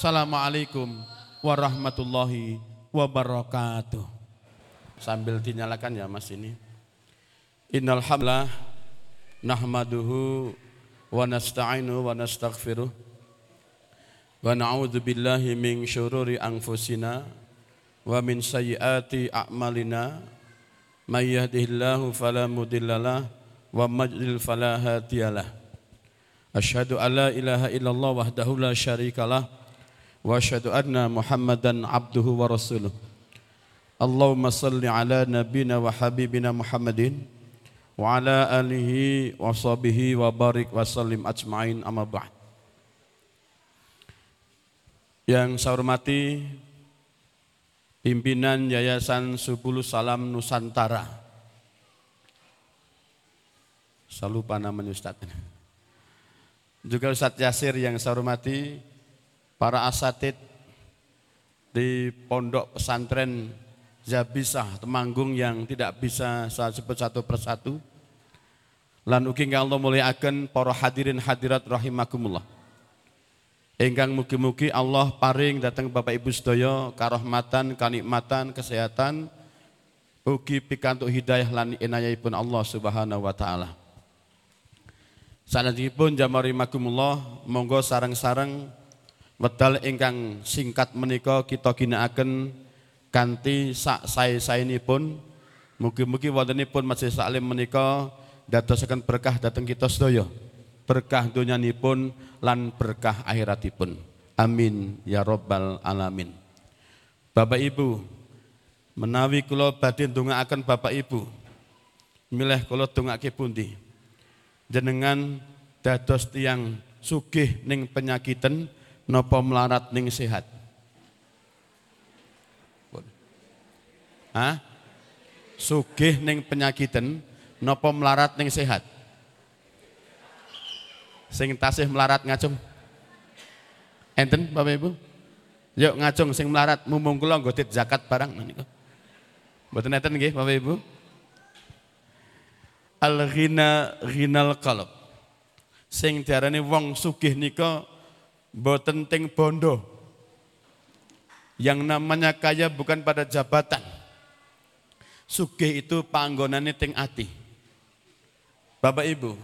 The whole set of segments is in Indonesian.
Assalamualaikum warahmatullahi wabarakatuh. Sambil dinyalakan ya Mas ini. Innal hamla nahmaduhu wa nasta'inu wa nastaghfiruh wa na'udzu billahi min syururi anfusina wa min sayyiati a'malina may yahdihillahu fala mudhillalah wa may yudlil fala hadiyalah asyhadu an la ilaha illallah wahdahu la syarikalah Allahumma salli ala nabina wa habibina Muhammadin wa ala alihi wa sahbihi wa barik wa sallim ajmain amma ba'd. Yang saya hormati pimpinan Yayasan Subulu Salam Nusantara. Saya lupa namanya Ustaz. Juga Ustaz Yasir yang saya hormati, para asatid di pondok pesantren Zabisah Temanggung yang tidak bisa saya sebut satu persatu Lan ugi Allah muliakan para hadirin hadirat rahimakumullah. Engkang mugi-mugi Allah paring datang Bapak Ibu sedaya karahmatan, kanikmatan, kesehatan, ugi pikantuk hidayah lan inayahipun Allah Subhanahu wa taala. Sanadipun jamari makumullah, monggo sarang-sarang wedal ingkang singkat menika kita ginakaken kanthi sak sae-saenipun mugi-mugi wontenipun Majelis Salim menika dadosaken berkah datang kita sedaya. Berkah pun lan berkah akhiratipun. Amin ya rabbal alamin. Bapak Ibu, menawi kula badhe ndongaaken Bapak Ibu, milih kula dongake pundi? Jenengan dados tiang sugih ning penyakiten napa melarat ning sehat? Hah? Sugih ning penyakiten Nopo melarat ning sehat? Sing tasih melarat ngacung. Enten Bapak Ibu? Yuk ngacung sing melarat mumpung kula nggo zakat barang niku. Mboten enten nggih Bapak Ibu? Al-ghina ghinal qalb. Sing diarani wong sugih nika mboten ting bondo. Yang namanya kaya bukan pada jabatan. Sugih itu panggonane ting ati. Bapak Ibu,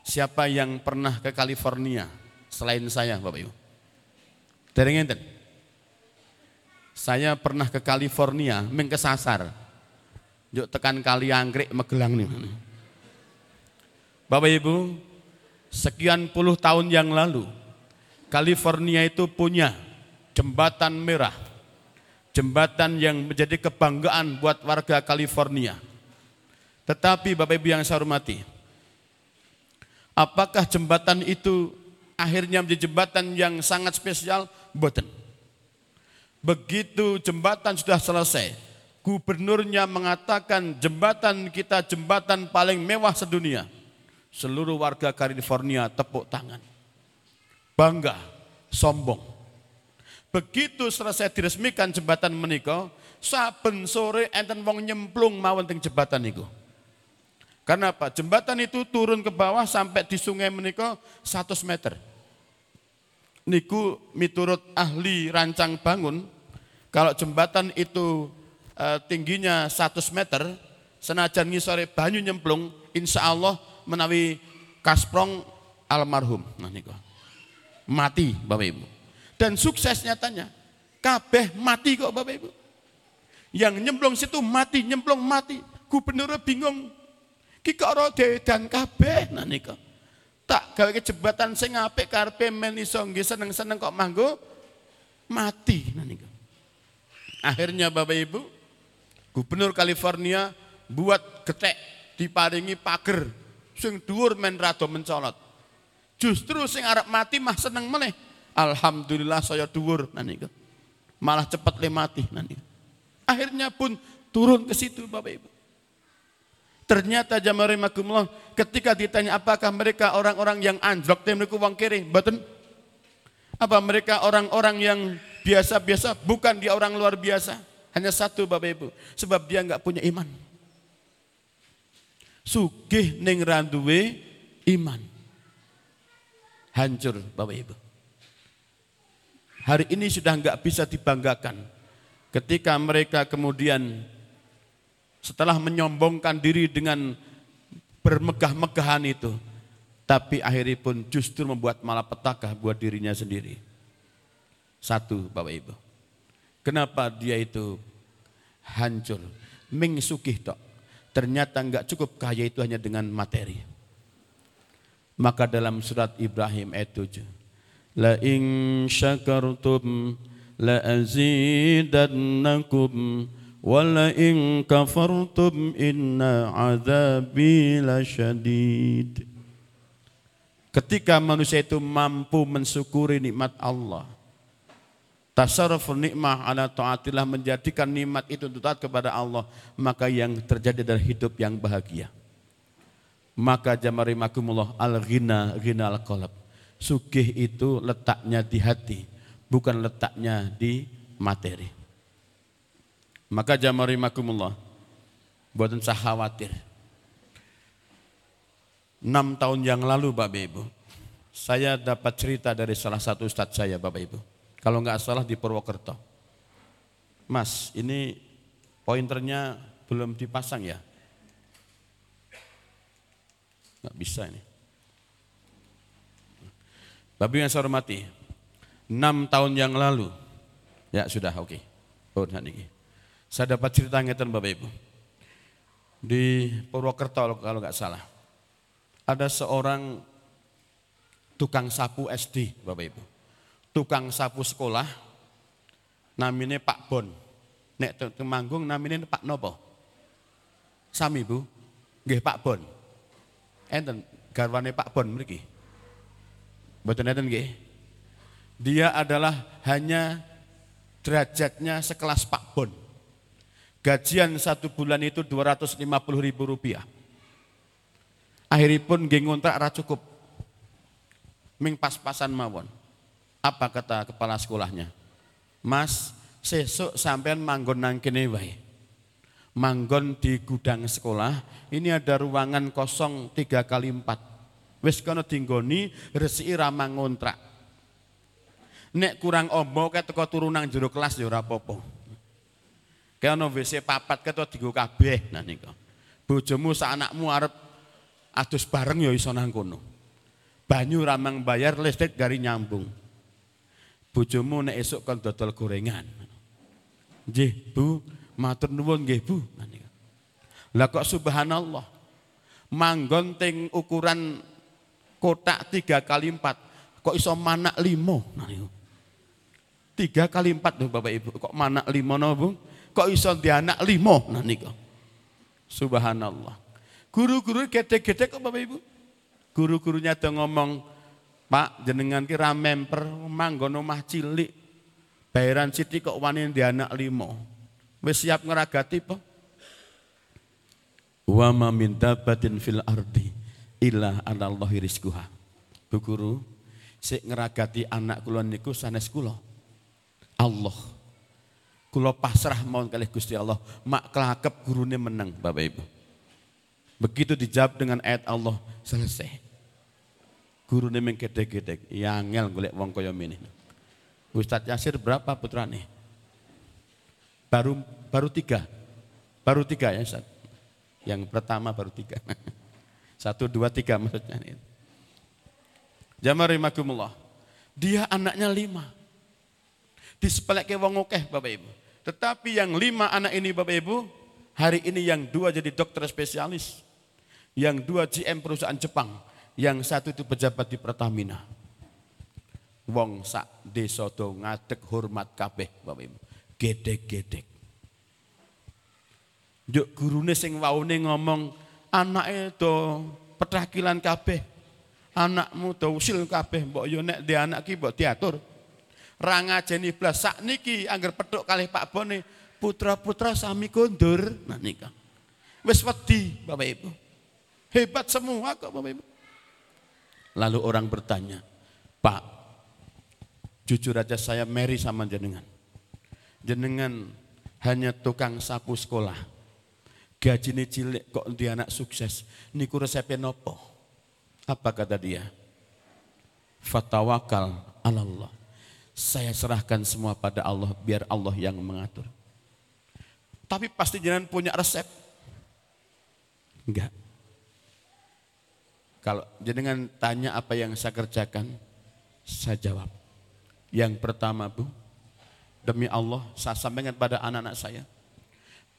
siapa yang pernah ke California selain saya Bapak Ibu? Dari ngenten. Saya pernah ke California, mengkesasar. Yuk tekan kali anggrek megelang nih. Bapak Ibu, sekian puluh tahun yang lalu, California itu punya jembatan merah. Jembatan yang menjadi kebanggaan buat warga California tetapi Bapak Ibu yang saya hormati, apakah jembatan itu akhirnya menjadi jembatan yang sangat spesial? Boten. Begitu jembatan sudah selesai, gubernurnya mengatakan jembatan kita jembatan paling mewah sedunia. Seluruh warga California tepuk tangan. Bangga, sombong. Begitu selesai diresmikan jembatan menika, saben sore enten wong nyemplung mawon teng jembatan niku. Karena apa? Jembatan itu turun ke bawah sampai di sungai menika 100 meter. Niku miturut ahli rancang bangun, kalau jembatan itu e, tingginya 100 meter, senajan ngisore banyu nyemplung, insya Allah menawi kasprong almarhum. Nah niku. Mati Bapak Ibu. Dan sukses nyatanya. Kabeh mati kok Bapak Ibu. Yang nyemplung situ mati, nyemplung mati. Gubernur bingung, Ki karo dan kabeh nah nika. Tak gawe jembatan sing apik karepe men iso seneng-seneng kok manggo mati nah nika. Akhirnya Bapak Ibu, Gubernur California buat getek diparingi pager sing dhuwur men rada mencolot. Justru sing arep mati mah seneng meneh. Alhamdulillah saya dhuwur nika. Malah cepat le mati nah. Akhirnya pun turun ke situ Bapak Ibu. Ternyata jamarimakumullah ketika ditanya apakah mereka orang-orang yang anjlok temriku wong kiri, betul? Apa mereka orang-orang yang biasa-biasa? Bukan dia orang luar biasa. Hanya satu Bapak Ibu, sebab dia nggak punya iman. Sugih ning randuwe iman. Hancur Bapak Ibu. hari ini sudah enggak bisa dibanggakan. Ketika mereka kemudian setelah menyombongkan diri dengan bermegah-megahan itu, tapi akhirnya pun justru membuat malapetaka buat dirinya sendiri. Satu Bapak Ibu. Kenapa dia itu hancur? Ming sukih tok. Ternyata enggak cukup kaya itu hanya dengan materi. Maka dalam surat Ibrahim ayat 7. La in syakartum la azidannakum wa la in kafartum inna azabi lasyadid. Ketika manusia itu mampu mensyukuri nikmat Allah, tasarruf nikmah ala taatillah menjadikan nikmat itu untuk taat kepada Allah, maka yang terjadi adalah hidup yang bahagia. Maka jamarimakumullah al-ghina ghina al-qalb. Sugih itu letaknya di hati, bukan letaknya di materi. Maka jamarimakumullah, buatan saya khawatir Enam tahun yang lalu Bapak Ibu, saya dapat cerita dari salah satu ustadz saya Bapak Ibu. Kalau nggak salah di Purwokerto. Mas, ini pointernya belum dipasang ya? Nggak bisa ini. Bapak yang saya hormati, enam tahun yang lalu, ya sudah oke. Okay. Oh. Saya dapat cerita ngeten Bapak Ibu. Di Purwokerto kalau nggak salah ada seorang tukang sapu SD, Bapak Ibu. Tukang sapu sekolah, namanya Pak Bon. Nek temanggung namanya Pak Nopo. Sami Bu, nggih Pak Bon. Enten garwane Pak Bon mriki. Mboten enten nggih. Dia adalah hanya derajatnya sekelas Pak Bon. Gajian satu bulan itu 250 ribu rupiah. Akhiripun nggih ngontrak ra cukup. Ming pas-pasan mawon. Apa kata kepala sekolahnya? Mas, sesuk sampean manggon nang kene wae. Manggon di gudang sekolah, ini ada ruangan kosong tiga kali empat. Wis kono dinggoni resiki ra ngontrak. Nek kurang ombo kayak teko turun nang jero kelas ya ora apa-apa. Ono WC papat keto digo kabeh nah niku. Bojomu sak anakmu arep adus bareng ya iso nang kono. Banyu ramang bayar listrik dari nyambung. Bojomu nek esuk kon dodol gorengan. Nggih, Bu, matur nuwun nggih, Bu. Lah kok subhanallah. Manggon ting ukuran kotak tiga kali empat, kok iso manak limo. Tiga kali empat tuh Bapak Ibu, kok manak limo no Bu? Kok iso di anak limo? Nah niku. Subhanallah. Guru-guru gede-gede kok Bapak Ibu. Guru-gurunya ada ngomong, Pak jenengan ki memper manggon omah cilik. Bayaran siti kok wani anak limo. Wis siap ngeragati po. Wa ma min dabatin fil ardi illa anallahi rizquha. Bu guru, sik ngeragati anak kula niku sanes kula. Allah. Kula pasrah mohon kalih Gusti Allah, mak kelakep gurune menang Bapak Ibu. Begitu dijawab dengan ayat Allah, selesai. Guru ini mengkedek-kedek, yangel golek wong kaya ini. Ustadz Yasir berapa putra nih? Baru baru tiga, baru tiga ya Ustadz. Yang pertama baru tiga. Satu, dua, tiga maksudnya. Jamarimakumullah. Dia anaknya lima. Disepelek ke wong okeh Bapak Ibu. Tetapi yang lima anak ini Bapak Ibu, hari ini yang dua jadi dokter spesialis yang dua GM perusahaan Jepang, yang satu itu pejabat di Pertamina. Wong sak desa do ngadeg hormat kabeh Bapak Ibu. Gedek-gedek. Juk gurune sing waune ngomong anake do petakilan kabeh. Anakmu do usil kabeh mbok yo nek di anak ki mbok diatur. Ra ngajeni blas sakniki angger petuk kalih Pak Bone putra-putra sami kondur. Nah nika. Wis wedi Bapak Ibu. Hebat semua kok Bapak Ibu. Lalu orang bertanya, Pak, jujur aja saya Mary sama jenengan. Jenengan hanya tukang sapu sekolah. Gaji ini cilik kok dia anak sukses. Niku resepnya nopo. Apa kata dia? Fatawakal Allah. Saya serahkan semua pada Allah biar Allah yang mengatur. Tapi pasti jangan punya resep. Enggak. Kalau jenengan tanya apa yang saya kerjakan, saya jawab. Yang pertama Bu, demi Allah saya sampaikan pada anak-anak saya.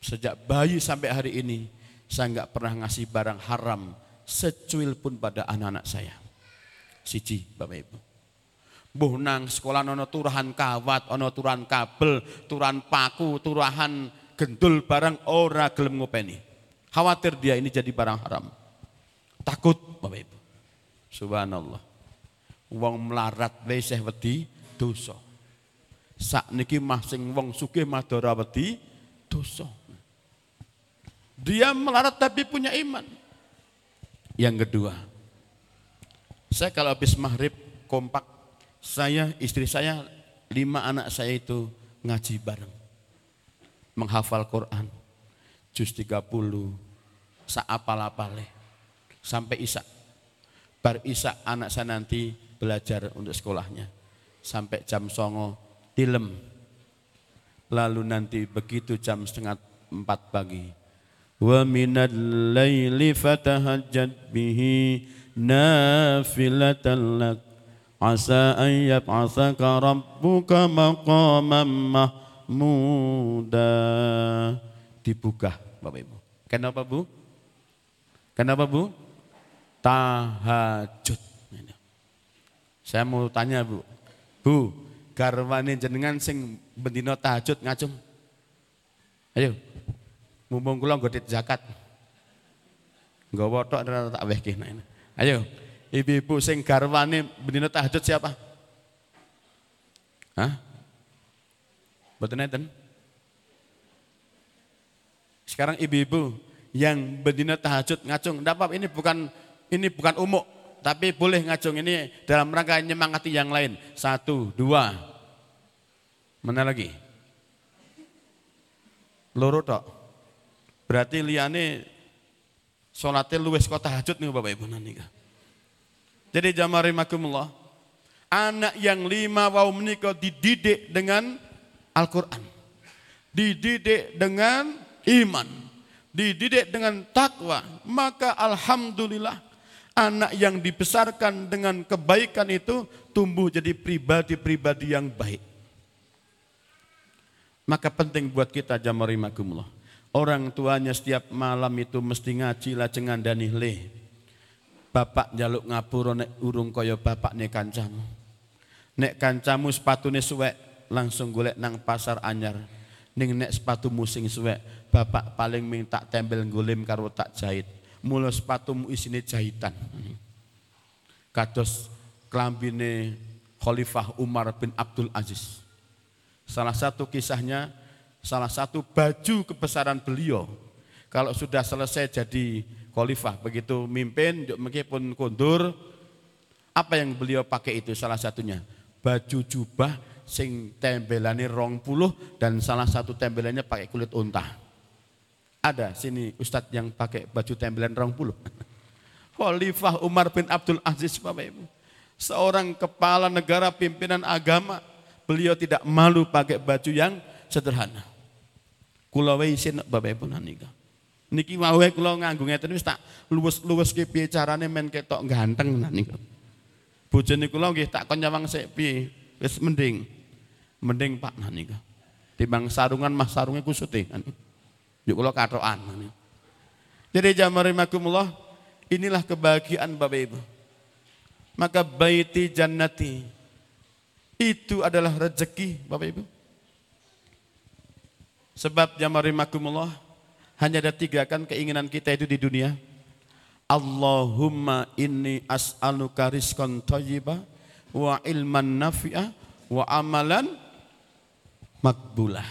Sejak bayi sampai hari ini, saya enggak pernah ngasih barang haram secuil pun pada anak-anak saya. Siji, Bapak Ibu. Mbuh nang sekolah ono turahan kawat, ono turahan kabel, turahan paku, turahan gendul barang ora gelem ngopeni. Khawatir dia ini jadi barang haram. Takut Bapak Ibu. Subhanallah. Wong melarat wis wedi dosa. Sakniki masing wong sugih madara wedi dosa. Dia melarat tapi punya iman. Yang kedua, saya kalau habis maghrib kompak saya, istri saya, lima anak saya itu ngaji bareng. Menghafal Quran. Juz 30, saapal-apale. Sampai isak. Bar isak anak saya nanti belajar untuk sekolahnya. Sampai jam songo, tilem. Lalu nanti begitu jam setengah empat pagi. Wa minal layli fatahajjad bihi nafilatan lak Asa an yab'athaka rabbuka maqaman mahmuda. Dibuka Bapak Ibu. Kenapa Bu? Kenapa Bu? Tahajud. Saya mau tanya Bu. Bu, garwane jenengan sing bendino tahajud ngacung. Ayo. Mumpung kula nggodit zakat. Nggawa tok tak wehke. Ayo. Ibu-ibu sing garwane bendina tahajud siapa? Hah? Betul neten? Sekarang ibu-ibu yang bendina tahajud ngacung, dapat ini bukan ini bukan umuk, tapi boleh ngacung ini dalam rangka nyemangati yang lain. Satu, dua. Mana lagi? Loro tok. Berarti liane sholatnya luwes kota tahajud nih Bapak Ibu nanti. Jadi jamaah rahimakumullah, anak yang lima wau menikah dididik dengan Al-Quran. Dididik dengan iman. Dididik dengan takwa. Maka Alhamdulillah anak yang dibesarkan dengan kebaikan itu tumbuh jadi pribadi-pribadi yang baik. Maka penting buat kita jamaah rahimakumullah. Orang tuanya setiap malam itu mesti ngaji lajengan dan leh Bapak jaluk ngapura nek urung kaya bapak nek kancamu. Nek kancamu sepatune suwek langsung golek nang pasar anyar. Ning nek sepatumu sing suwek, bapak paling minta tembel golim karo tak jahit. Mula sepatumu isine jahitan. Kados klambine Khalifah Umar bin Abdul Aziz. Salah satu kisahnya, salah satu baju kebesaran beliau kalau sudah selesai jadi khalifah begitu mimpin meskipun kundur apa yang beliau pakai itu salah satunya baju jubah sing tembelane rong puluh dan salah satu tembelannya pakai kulit unta ada sini ustadz yang pakai baju tembelan rong puluh Khalifah Umar bin Abdul Aziz Bapak Ibu seorang kepala negara pimpinan agama beliau tidak malu pakai baju yang sederhana kulawai sin Bapak Ibu nanika Niki wae kula nganggo ngeten wis tak luwes-luweske piye carane men ketok ganteng niku. Bojone kula nggih tak kon nyawang sik piye. Wis mending. Mending Pak niku. Timbang sarungan mah sarunge kusute. Nah, Yuk kula katokan. Nah, Jadi jamarimakumullah inilah kebahagiaan Bapak Ibu. Maka baiti jannati itu adalah rezeki Bapak Ibu. Sebab jamarimakumullah hanya ada tiga kan keinginan kita itu di dunia. Allahumma inni as'aluka rizqan thayyiba wa ilman nafi'ah wa amalan makbulah.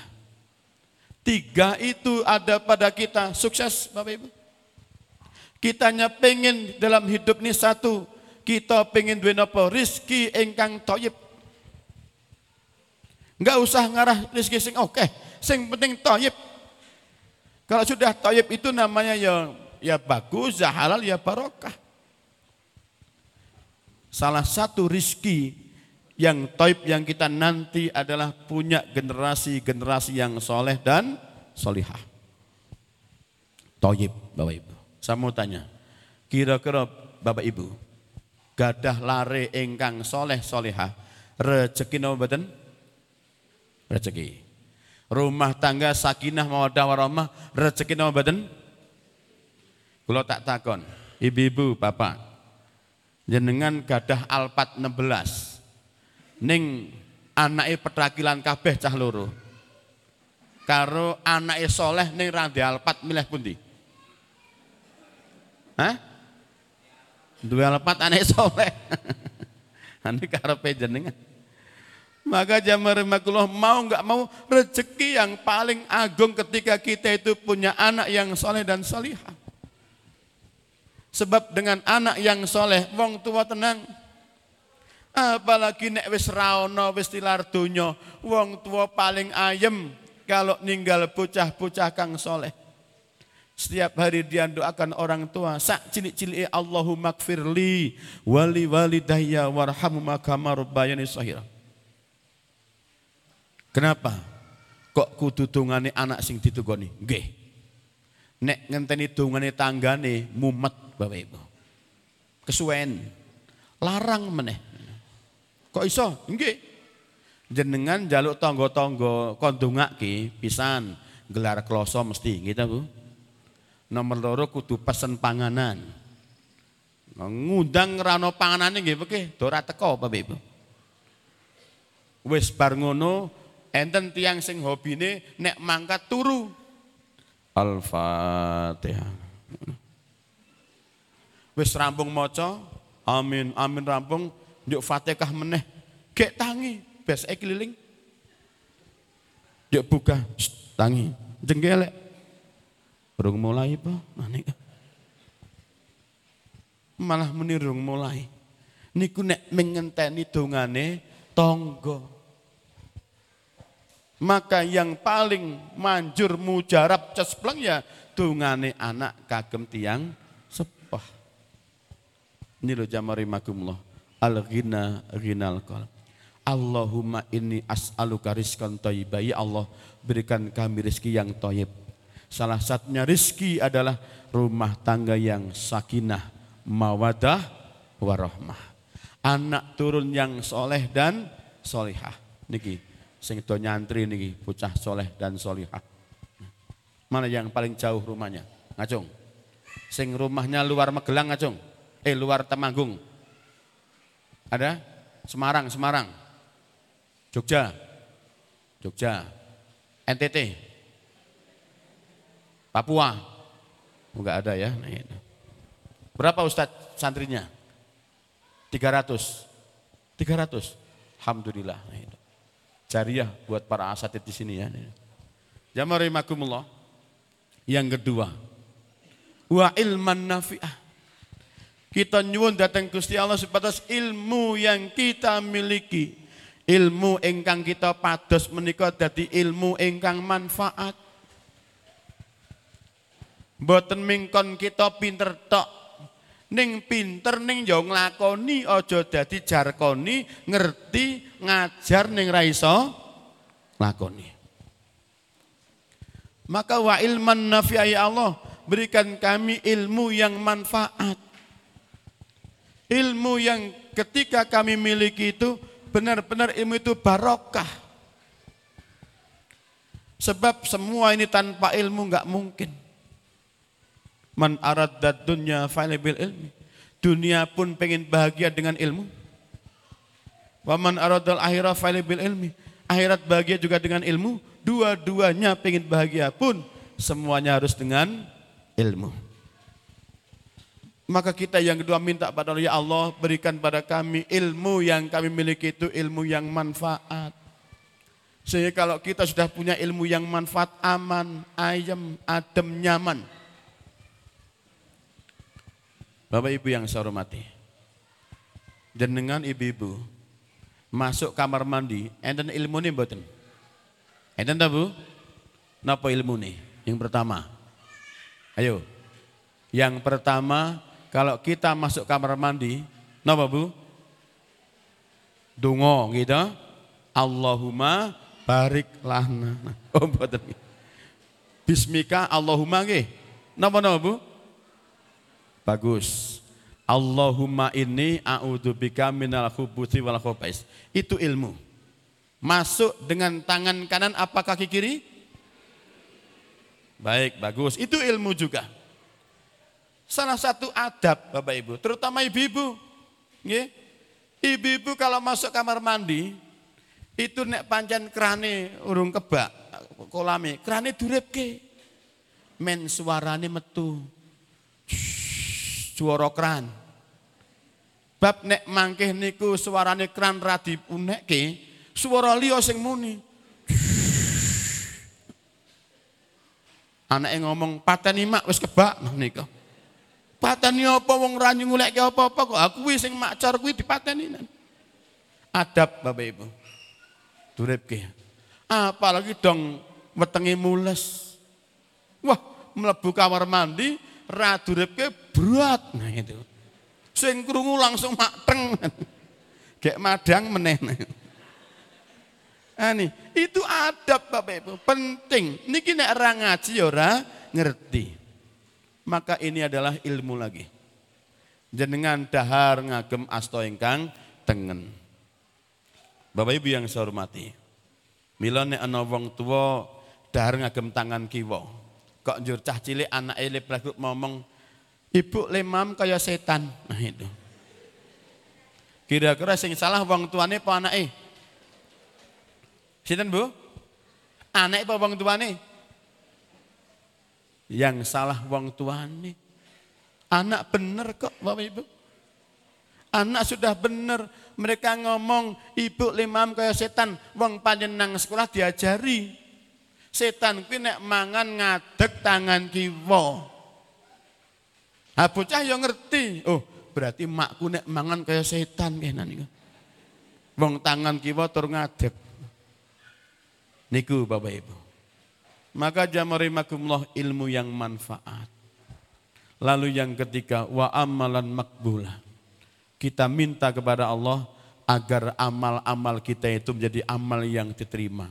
Tiga itu ada pada kita. Sukses Bapak Ibu. Kitanya pengen dalam hidup ini satu. Kita pengen duit apa? Rizki engkang toyib. Enggak usah ngarah rizki sing oke. Okay. Sing penting toyib. Kalau sudah toyib itu namanya ya ya bagus, ya halal, ya barokah. Salah satu rizki Yang toib yang kita nanti adalah punya generasi-generasi yang soleh dan solihah. Toib, Bapak Ibu. Saya mau tanya, kira-kira Bapak Ibu, gadah lare engkang soleh solihah, rezeki nama badan? Rezeki. Rumah tangga sakinah mawadah warahmah, rezeki nama badan? Kalau tak takon, ibu-ibu, bapak, jenengan gadah alpat 16 ning anake petrakilan kabeh cah loro karo anake soleh ning randi alpat milih pundi Hah? Dua alpat anake soleh. Ani karepe jenengan. Maka jamar makullah mau nggak mau rezeki yang paling agung ketika kita itu punya anak yang soleh dan salihah. Sebab dengan anak yang soleh, wong tua tenang. Apalagi nek wis raono wis tilar donya, wong tua paling ayem kalau ninggal bocah-bocah kang soleh. Setiap hari dia doakan orang tua, sak cilik-cilik Allahumma kfirli wali walidayya warhamu kama rabbayani sahira. Kenapa? Kok kudu dungane anak sing ditugoni? Nggih. Nek ngenteni dungane tanggane mumet Bapak Ibu. Kesuwen. Larang meneh. Kok iso? Nggih. Jenengan jaluk tonggo-tonggo kondungake pisan gelar kloso mesti gitu Bu. Nomor loro kudu pesen panganan. Ngundang rano panganane nggih peke, ora teko Bapak Ibu. Wis bar ngono enten tiang sing hobine nek mangkat turu. Al-Fatihah. Wis rampung maca, amin, amin rampung, yuk Fatihah meneh. Gek tangi, beseke keliling. Yuk buka, Shh, tangi, jenggelek. Rung mulai apa? Manik. Malah menirung mulai. Niku nek mengenteni dongane tonggo. Maka yang paling manjur mujarab cespleng ya dongane anak kagem tiang ini loh jamari makumullah. Al-ghina ghinal qalb. Allahumma inni as'aluka rizkan thayyibah. Ya Allah, berikan kami rizki yang thayyib. Salah satunya rizki adalah rumah tangga yang sakinah, mawadah, warahmah. Anak turun yang soleh dan solihah. Niki, sing do nyantri niki, bocah soleh dan solihah. Mana yang paling jauh rumahnya? Ngacung. Sing rumahnya luar Magelang ngacung eh luar Temanggung. Ada? Semarang, Semarang. Jogja. Jogja. NTT. Papua. Enggak ada ya. Nah. Berapa Ustadz santrinya? 300. 300. Alhamdulillah. Nah. Jariah buat para asatid di sini ya. Jamarimakumullah. Yang kedua. Wa ilman nafi'ah kita nyuwun datang Gusti Allah sebatas ilmu yang kita miliki. Ilmu ingkang kita pados menika dadi ilmu ingkang manfaat. Mboten mingkon kita pinter tok. Ning pinter ning yo nglakoni aja dadi jarkoni, ngerti, ngajar ning ra iso lakoni. Maka wa ilman nafi'ai Allah, berikan kami ilmu yang manfaat. Ilmu yang ketika kami miliki itu benar-benar ilmu itu barokah. Sebab semua ini tanpa ilmu nggak mungkin. Man aradad dunya fa'libil ilmi. Dunia pun pengen bahagia dengan ilmu. Waman aradal akhirah fa'libil ilmi. Akhirat bahagia juga dengan ilmu. Dua-duanya pengen bahagia pun semuanya harus dengan ilmu. Maka kita yang kedua minta pada Allah, ya Allah berikan pada kami ilmu yang kami miliki itu ilmu yang manfaat. Sehingga kalau kita sudah punya ilmu yang manfaat, aman, ayam, adem, nyaman. Bapak Ibu yang saya hormati. Dan dengan ibu-ibu masuk kamar mandi, enten ilmu ini mboten. Enten tak Bu? Napa ilmu nih? Yang pertama. Ayo. Yang pertama kalau kita masuk kamar mandi, napa Bu? Dungo gitu. Allahumma barik lana. Oh mboten. Bismika Allahumma nggih. Napa-napa Bu? Bagus. Allahumma ini a'udzubika minal khubuthi wal khubais. Itu ilmu. Masuk dengan tangan kanan apa kaki kiri? Baik, bagus. Itu ilmu juga. Salah satu adab Bapak Ibu, terutama ibu-ibu. Ibu-ibu kalau masuk kamar mandi, itu nek panjang kerane urung kebak, kolame, kerane duripke. Men suarane metu. Suara kran. Bab nek mangkeh niku suarane kran radi unekke, suara liya sing muni. Anake ngomong pateni mak wis kebak nika. Pateni apa wong ra nyulekke apa-apa kok aku wis sing makcar kuwi dipateni. Adab Bapak Ibu. Duripke. Apalagi dong wetenge mules. Wah, mlebu kamar mandi ra duripke berat. Nah itu. Sing krungu langsung makteng. Gek madang meneh. Nah, itu adab Bapak Ibu, penting. Niki nek ora ngaji ya ora ngerti. Maka ini adalah ilmu lagi. Jenengan dahar ngagem asto ingkang tengen. Bapak Ibu yang saya hormati. Mila nek ana wong tuwa dahar ngagem tangan kiwa. Kok njur cah cilik anake leplek ngomong, "Ibu lemam kaya setan." Nah itu. Kira-kira sing salah wong tuane apa anake? Sinten Bu? Anak apa wong tuane? Yang salah wong tuane. Anak bener kok Bapak Ibu. Anak sudah bener. Mereka ngomong ibu limam kaya setan. Wong panjenang sekolah diajari. Setan kuwi nek mangan ngadeg tangan kiwa. Ha bocah yo ngerti. Oh, berarti makku nek mangan kaya setan kena niku. Wong tangan kiwa tur ngadeg. Niku Bapak Ibu. Maka jamarimakumullah ilmu yang manfaat. Lalu yang ketiga wa amalan makbulah. Kita minta kepada Allah agar amal-amal kita itu menjadi amal yang diterima.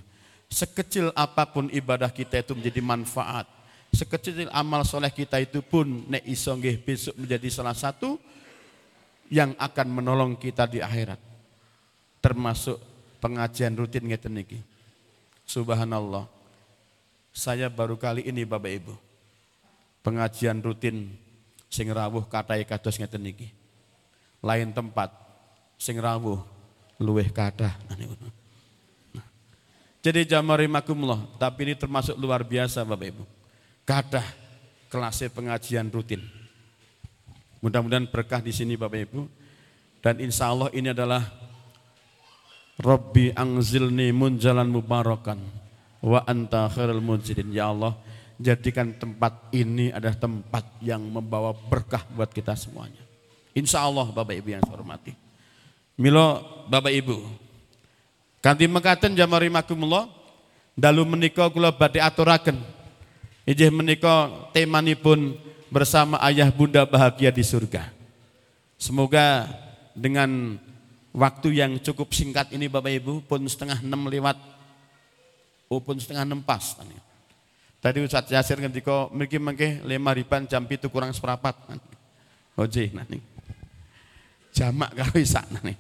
Sekecil apa pun ibadah kita itu menjadi manfaat. Sekecil amal soleh kita itu pun nek iso besok menjadi salah satu yang akan menolong kita di akhirat. Termasuk pengajian rutin ngeten niki. Subhanallah. Saya baru kali ini Bapak Ibu. Pengajian rutin sing rawuh katai kados ngeten niki. Lain tempat sing rawuh luweh kathah. Jadi jamari makumullah, tapi ini termasuk luar biasa Bapak Ibu. Kathah kelas pengajian rutin. Mudah-mudahan berkah di sini Bapak Ibu. Dan insya Allah ini adalah Rabbi angzilni munjalan mubarakan wa anta khairul munzilin. Ya Allah, jadikan tempat ini adalah tempat yang membawa berkah buat kita semuanya. Insya Allah Bapak Ibu yang saya hormati. Milo Bapak Ibu, kanti mekaten jamari makumullah, dalu menika kula badhe aturaken. Ijih menika temanipun bersama ayah bunda bahagia di surga. Semoga dengan waktu yang cukup singkat ini Bapak Ibu pun setengah enam lewat oh pun setengah enam pas tadi Ustaz Yasir ketika mungkin mungkin lima riban jam itu kurang seperapat oje nanti jamak kalau isak nanti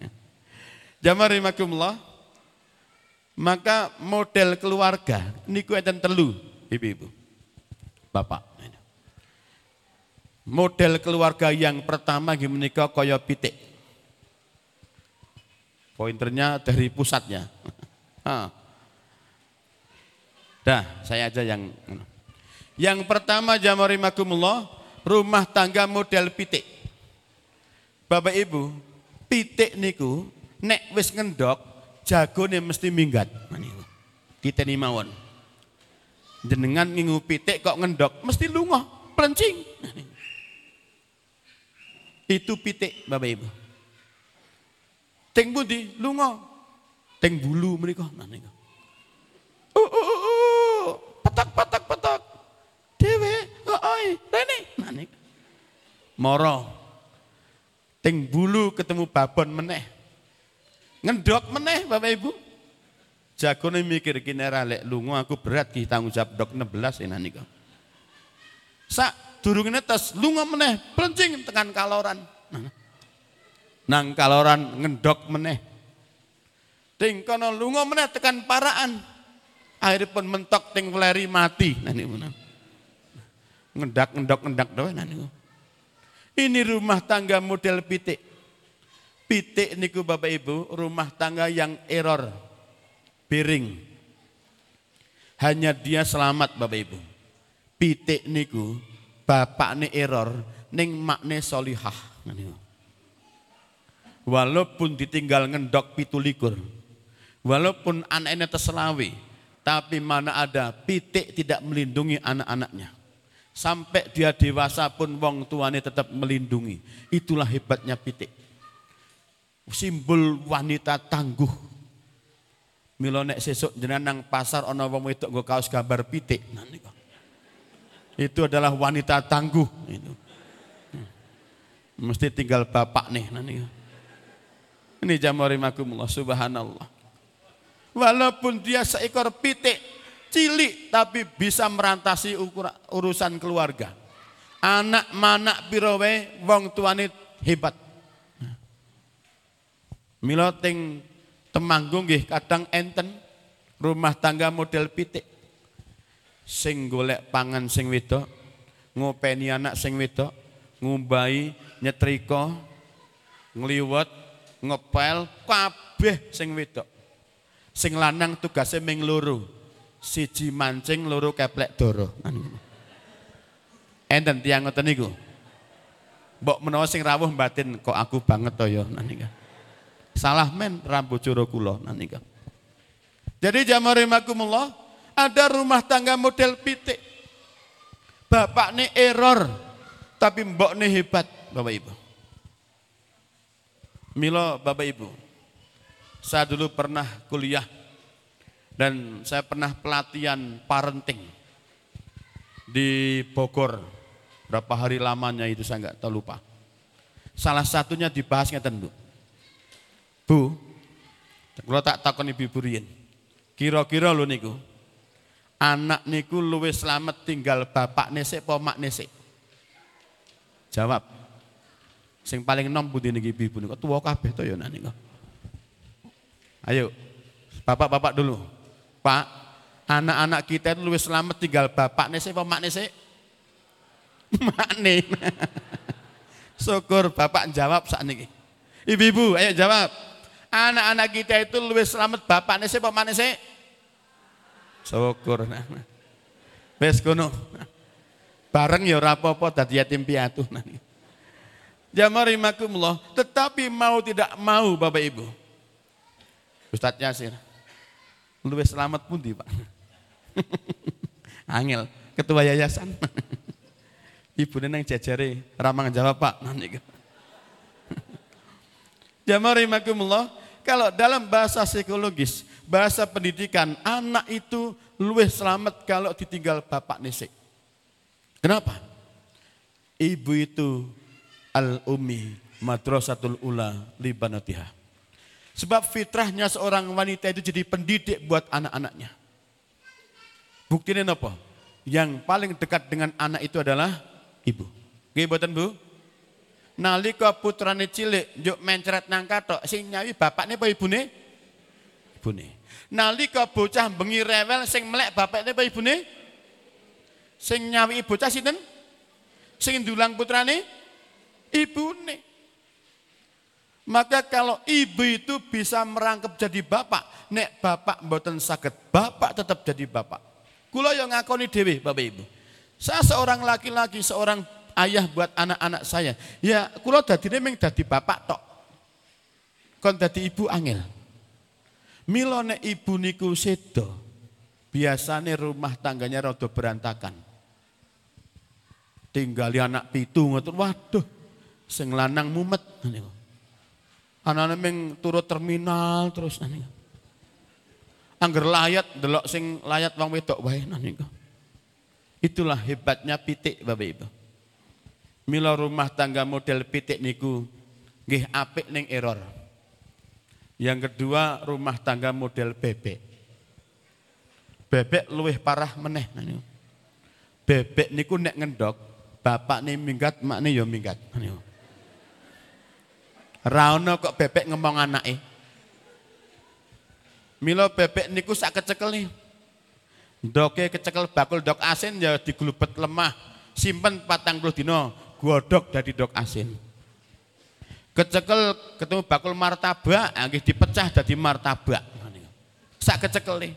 jamak rimakumullah maka model keluarga niku enten telu ibu-ibu. Bapak model keluarga yang pertama gimana kaya pitik. Pointernya dari pusatnya. Dah, saya aja yang yang pertama jamarimakumullah, rumah tangga model pitik. Bapak Ibu, pitik niku nek wis ngendok, jagone mesti minggat. Kita nih mawon. Jenengan ngingu pitik kok ngendok, mesti lunga, pelencing. Itu pitik Bapak Ibu. Teng pundi? Lunga. Teng bulu menika. Nah niku. Oh, oh, oh, oh. Petak. Dewe, oi, rene. Nah niku. Moro. Teng bulu ketemu babon meneh. Ngendok meneh Bapak Ibu. Jagone mikir kene ra lek aku berat ki tanggung jawab dok 16 enak niku. Sak durung netes lunga meneh plencing tekan kaloran. Nang kaloran ngendok meneh. Ting kono lunga meneh tekan paraan. Akhiripun mentok ting fleri mati. Nah niku. Ngendak ngendok ngendak doa niku. Ini rumah tangga model pitik. Pitik niku Bapak Ibu, rumah tangga yang error. Piring. Hanya dia selamat Bapak Ibu. Pitik niku bapak ni error ning makne solihah. Walaupun ditinggal ngendok pitulikur. Walaupun anaknya terselawi. Tapi mana ada pitik tidak melindungi anak-anaknya. Sampai dia dewasa pun wong tuane tetap melindungi. Itulah hebatnya pitik. Simbol wanita tangguh. Milo nek sesuk jenengan nang pasar ana wong wedok nggo kaos gambar pitik. Nah, itu adalah wanita tangguh itu. Mesti tinggal bapak nih nanti. Ini jamarimakumullah subhanallah. Walaupun dia seekor pitik cilik tapi bisa merantasi urusan keluarga. Anak manak pirowe wong tuane hebat. Mila ting temanggung nggih kadang enten rumah tangga model pitik. Sing golek pangan sing wedok, ngopeni anak sing wedok, ngumbai, nyetrika, ngliwet, ngepel kabeh sing wedok. Sing lanang tugasnya ming loro siji mancing loro keplek doro. Enten tiang ngoten niku. Mbok menawa sing rawuh batin kok aku banget to ya nanika. Salah men rambut joro kula nanika. Jadi jamarimakumullah ada rumah tangga model pitik. Bapak nih error tapi mbok nih hebat Bapak Ibu. Milo Bapak Ibu. Saya dulu pernah kuliah dan saya pernah pelatihan parenting di Bogor. Berapa hari lamanya itu saya nggak tahu lupa. Salah satunya dibahas ngeten Bu. Kalau tak takon ibu Rien. Kira-kira lo niku, anak niku luwe selamat tinggal bapak nesek pomak nesek. Jawab. Sing paling enom budi niki ibu niku tua kabeh to ya niku. Ayo, bapak-bapak dulu. Pak, anak-anak kita itu lebih selamat tinggal bapak sih, apa mak sih? Mak. Syukur bapak jawab saat ini. Ibu-ibu, ayo jawab. Anak-anak kita itu lebih selamat bapak sih, apa mak sih? Syukur. Wes kono. Bareng ya ora apa-apa yatim piatu. Jamarimakumullah, tetapi mau tidak mau Bapak Ibu. Ustadz Yasir, Luwe selamat pun di Pak. Angel, ketua yayasan. Ibu neneng jajare ramang jawab Pak. Nanti. Jamarimakumullah, kalau dalam bahasa psikologis, bahasa pendidikan, anak itu luwih selamat kalau ditinggal bapak nesek. Kenapa? Ibu itu al-umi madrasatul ula libanatiha. Sebab fitrahnya seorang wanita itu jadi pendidik buat anak-anaknya. Buktinya apa? Yang paling dekat dengan anak itu adalah ibu. Mboten Bu? Nalika putrane cilik njuk mencret nang kathok sing nyawi bapakne apa ibune? Ibune. Nalika bocah bengi rewel sing melek bapakne apa ibune? Sing nyawi bocah sinten? Sing ndulang putrane? Ibune. Maka kalau ibu itu bisa merangkap jadi bapak, nek bapak mboten sakit, bapak tetap jadi bapak. Kula yang ngakoni dewi Bapak Ibu. Saya seorang laki-laki, seorang ayah buat anak-anak saya. Ya, kula dadi memang dadi bapak tok. Kon dadi ibu angel. Milo nek ibu niku sedo. Biasanya rumah tangganya rada berantakan. Tinggali anak pitu ngoten. Waduh, sing lanang mumet. Anak-anak meng turut terminal terus nani. Angger layat delok sing layat wong wedok wae nani. Itulah hebatnya pitik Bapak Ibu. Mila rumah tangga model pitik niku nggih apik ning error. Yang kedua rumah tangga model bebek. Bebek luwih parah meneh. Bebek niku nek ngendok, bapak nih minggat, mak nih yo minggat. Rano kok bebek ngomong anake. Milo bebek niku sak kecekel nih. Doke kecekel bakul dok asin ya diglubet lemah. Simpen patang puluh dino, godok dari dok asin. Kecekel ketemu bakul martabak, nggih dipecah jadi martabak. Sak kecekel nih.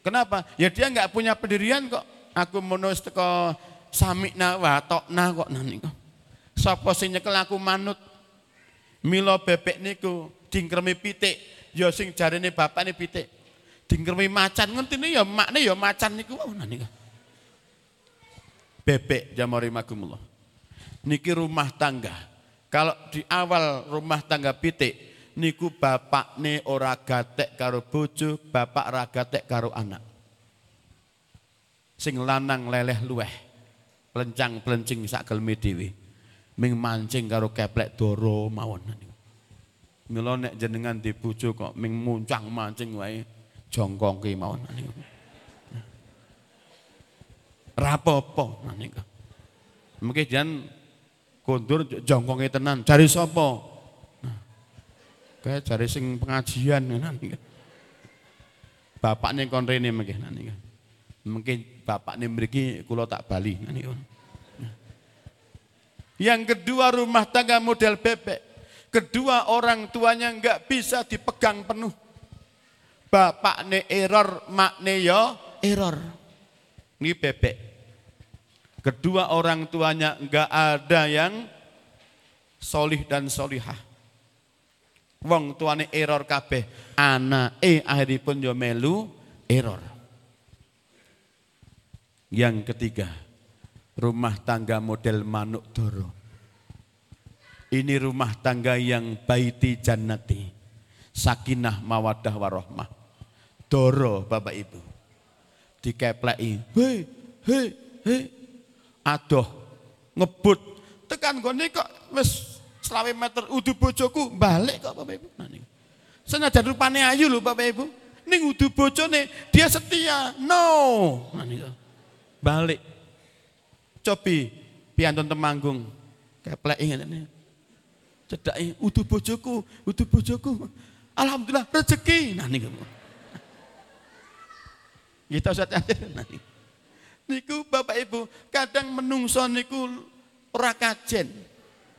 Kenapa? Ya dia nggak punya pendirian kok. Aku menulis teko samikna wa tokna kok nani kok. Sapa nyekel aku manut. Milo bebek niku dingkremi pitik, ya sing jarene bapakne pitik. Dingkremi macan ngentine ya makne ya macan niku wau nani kok. Bebek jamari magumullah. Niki rumah tangga. Kalau di awal rumah tangga pitik, niku bapak ne ora gatek karo bojo, bapak ora gatek karo anak. Sing lanang leleh luweh. Plencang-plencing sak geleme dhewe. Ming mancing karo keplek doro mawon. Mila nek jenengan di bojo kok ming muncang mancing wae jongkongke mawon niku. Rapopo niku. Mungkin jangan kondur jongkonge tenan. Cari sapa? Kayak cari sing pengajian niku. Bapakne kon rene mungkin niku. Mungkin bapak nih mriki kula tak bali niku. Yang kedua rumah tangga model bebek. Kedua orang tuanya enggak bisa dipegang penuh. Bapak nih error, mak nih yo error. Ini bebek. Kedua orang tuanya enggak ada yang solih dan solihah. Wong tuane error kabeh. Anak eh akhiripun yo melu error. Yang ketiga, rumah tangga model manuk doro. Ini rumah tangga yang baiti jannati. Sakinah mawadah warohmah. Doro Bapak Ibu. Dikeplei. Hei, hei, hei. Adoh. Ngebut. Tekan gini kok wis selawe meter udu bojoku balik kok Bapak Ibu. Nah, Senajan rupane ayu lho Bapak Ibu. Ning udu bojone dia setia. No. Nah, balik. Cobi piantun temanggung. Keplek ngene cedai utuh bojoku, utuh bojoku. Alhamdulillah rezeki. Nah niku. Kita Ustaz nah, niku Bapak Ibu, kadang menungso niku ora kajen.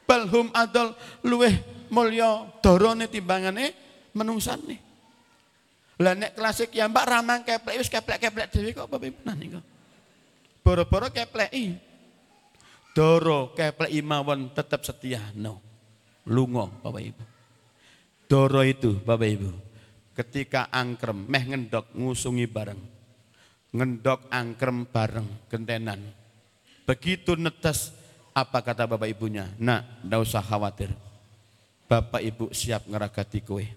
Balhum adol luweh mulya darane timbangane menungsane. Lah nek klasik ya Mbak ramang keplek wis keplek-keplek dhewe kok Bapak Ibu. Nah niku. Boro-boro kepleki. Doro kepleki mawon tetap setia. No lungo Bapak Ibu. Doro itu Bapak Ibu, ketika angkrem meh ngendok ngusungi bareng. Ngendok angkrem bareng gentenan. Begitu netes apa kata Bapak Ibunya? Nak, ndak usah khawatir. Bapak Ibu siap ngeragati kue.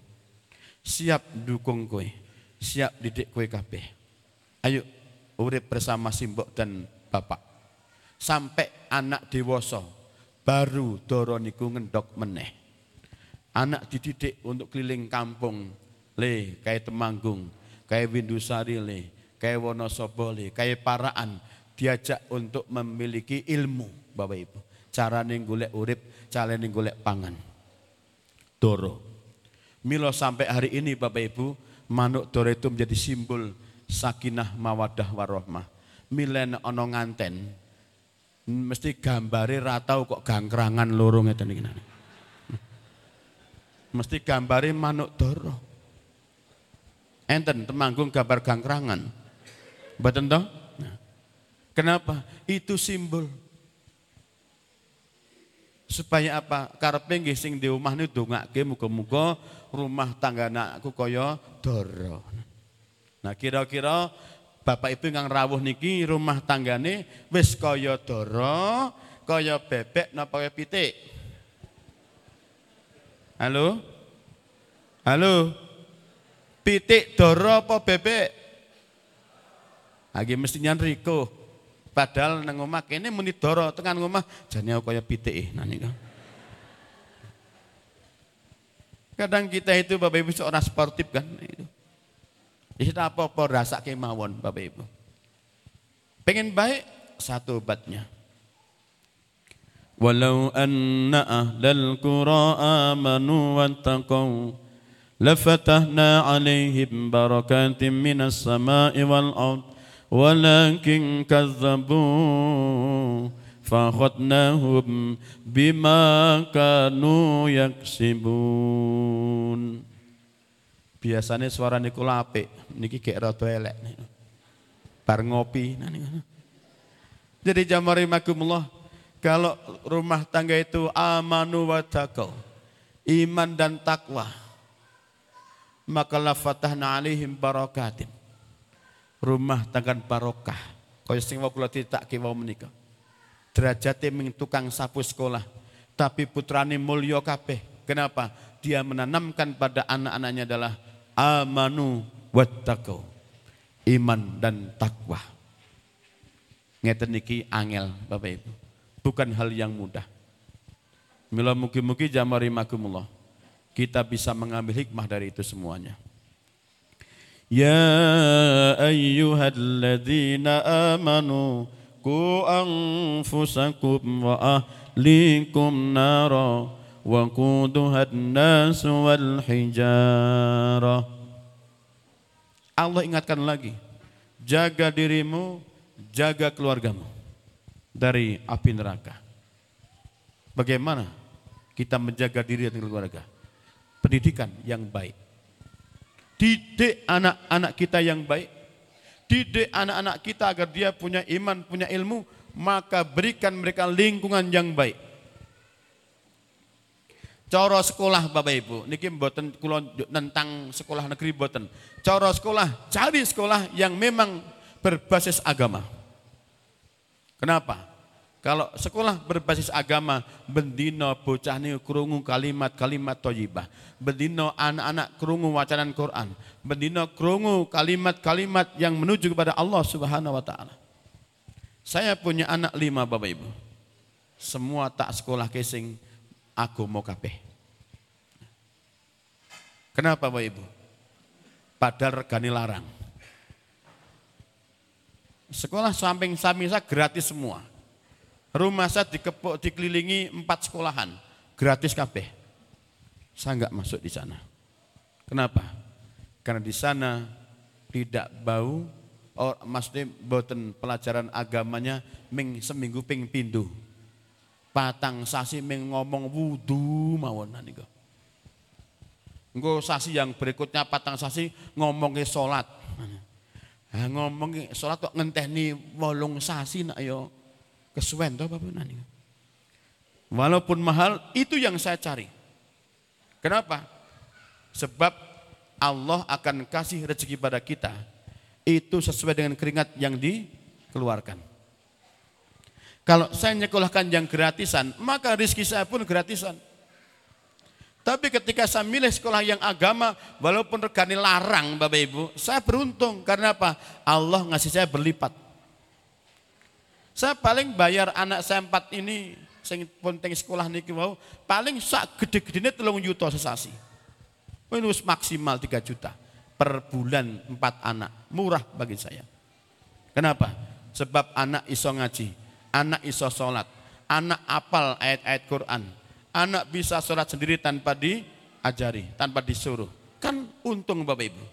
Siap dukung kue. Siap didik kue kabeh. Ayo urip bersama simbok dan bapak. Sampai anak dewasa baru doro niku ngendok meneh. Anak dididik untuk keliling kampung, le kayak Temanggung, kayak Windusari le, kayak Wonosobo le, kayak Paraan, diajak untuk memiliki ilmu, Bapak Ibu. Cara golek urip, cara golek pangan. Doro. Milo sampai hari ini Bapak Ibu, manuk doro itu menjadi simbol sakinah mawadah warohmah. Milen ono nganten, mesti gambare ra tau kok gangkrangan loro ngeten iki. Mesti gambare manuk doro. Enten temanggung gambar gangkrangan. Mboten toh? Nah. Kenapa? Itu simbol. Supaya apa? Karepe nggih di omah niku dongake muga-muga rumah tangga anakku kaya doro. Nah, kira-kira Bapak Ibu yang rawuh niki rumah tanggane wis kaya dara, kaya bebek napa kaya pitik. Halo? Halo? Pitik dara apa bebek? Lagi mestinya Riko. Padahal nang omah kene muni dara, tekan omah jane kaya pitik. Nah niku. Kadang kita itu Bapak Ibu seorang sportif kan itu. Itu apa-apa rasa kemauan Bapak Ibu. Pengen baik satu obatnya. Walau anna ahlal qura amanu wattaqau lafatahna alaihim barakatim minas sama'i wal ard walakin kazzabu فأخذناهم بما كانوا يكسبون biasanya suara niku apik niki kayak rada elek bar ngopi jadi jamari makumullah kalau rumah tangga itu amanu wa taqwa iman dan takwa maka la fatahna alaihim barakatin. Rumah tangga barokah. Kaya sing kula tak ki menikah derajatnya ming tukang sapu sekolah tapi putrane mulya kabeh. Kenapa? Dia menanamkan pada anak-anaknya adalah amanu wattaqau iman dan takwa ngeten niki angel Bapak Ibu bukan hal yang mudah Mila mugi-mugi jamari makumullah kita bisa mengambil hikmah dari itu semuanya Ya ayyuhalladzina amanu قوا أنفسكم وأهليكم نارا وقودها الناس والحجارة Allah ingatkan lagi, jaga dirimu, jaga keluargamu dari api neraka. Bagaimana kita menjaga diri dan keluarga? Pendidikan yang baik. Didik anak-anak kita yang baik, didik anak-anak kita agar dia punya iman, punya ilmu, maka berikan mereka lingkungan yang baik. Coro sekolah Bapak Ibu, niki mboten kula tentang sekolah negeri mboten. Coro sekolah, cari sekolah yang memang berbasis agama. Kenapa? Kalau sekolah berbasis agama, bendino bocah ini kerungu kalimat-kalimat toyibah. Bendino anak-anak kerungu wacanan Quran. Bendino kerungu kalimat-kalimat yang menuju kepada Allah subhanahu wa ta'ala. Saya punya anak lima Bapak Ibu. Semua tak sekolah kesing, aku mau kabeh. Kenapa Bapak Ibu? Padahal regani larang. Sekolah samping-samping saya gratis semua Rumah saya dikepuk, dikelilingi empat sekolahan, gratis kabeh. Saya enggak masuk di sana. Kenapa? Karena di sana tidak bau, oh, maksudnya boten pelajaran agamanya ming seminggu ping pindu. Patang sasi ming ngomong wudu mawon niku. Engko sasi yang berikutnya patang sasi ngomongnya sholat. Nah, ngomongnya sholat kok ngenteni wolung sasi nak yo kesuwen toh Bapak Nani. Walaupun mahal, itu yang saya cari. Kenapa? Sebab Allah akan kasih rezeki pada kita itu sesuai dengan keringat yang dikeluarkan. Kalau saya nyekolahkan yang gratisan, maka rezeki saya pun gratisan. Tapi ketika saya milih sekolah yang agama, walaupun regani larang Bapak Ibu, saya beruntung. Karena apa? Allah ngasih saya berlipat. Saya paling bayar anak saya empat ini sing penting sekolah niki mau paling sak gede-gedene telung juta sesasi. Ini maksimal 3 juta per bulan empat anak. Murah bagi saya. Kenapa? Sebab anak iso ngaji, anak iso sholat, anak apal ayat-ayat Quran, anak bisa sholat sendiri tanpa diajari, tanpa disuruh. Kan untung Bapak Ibu.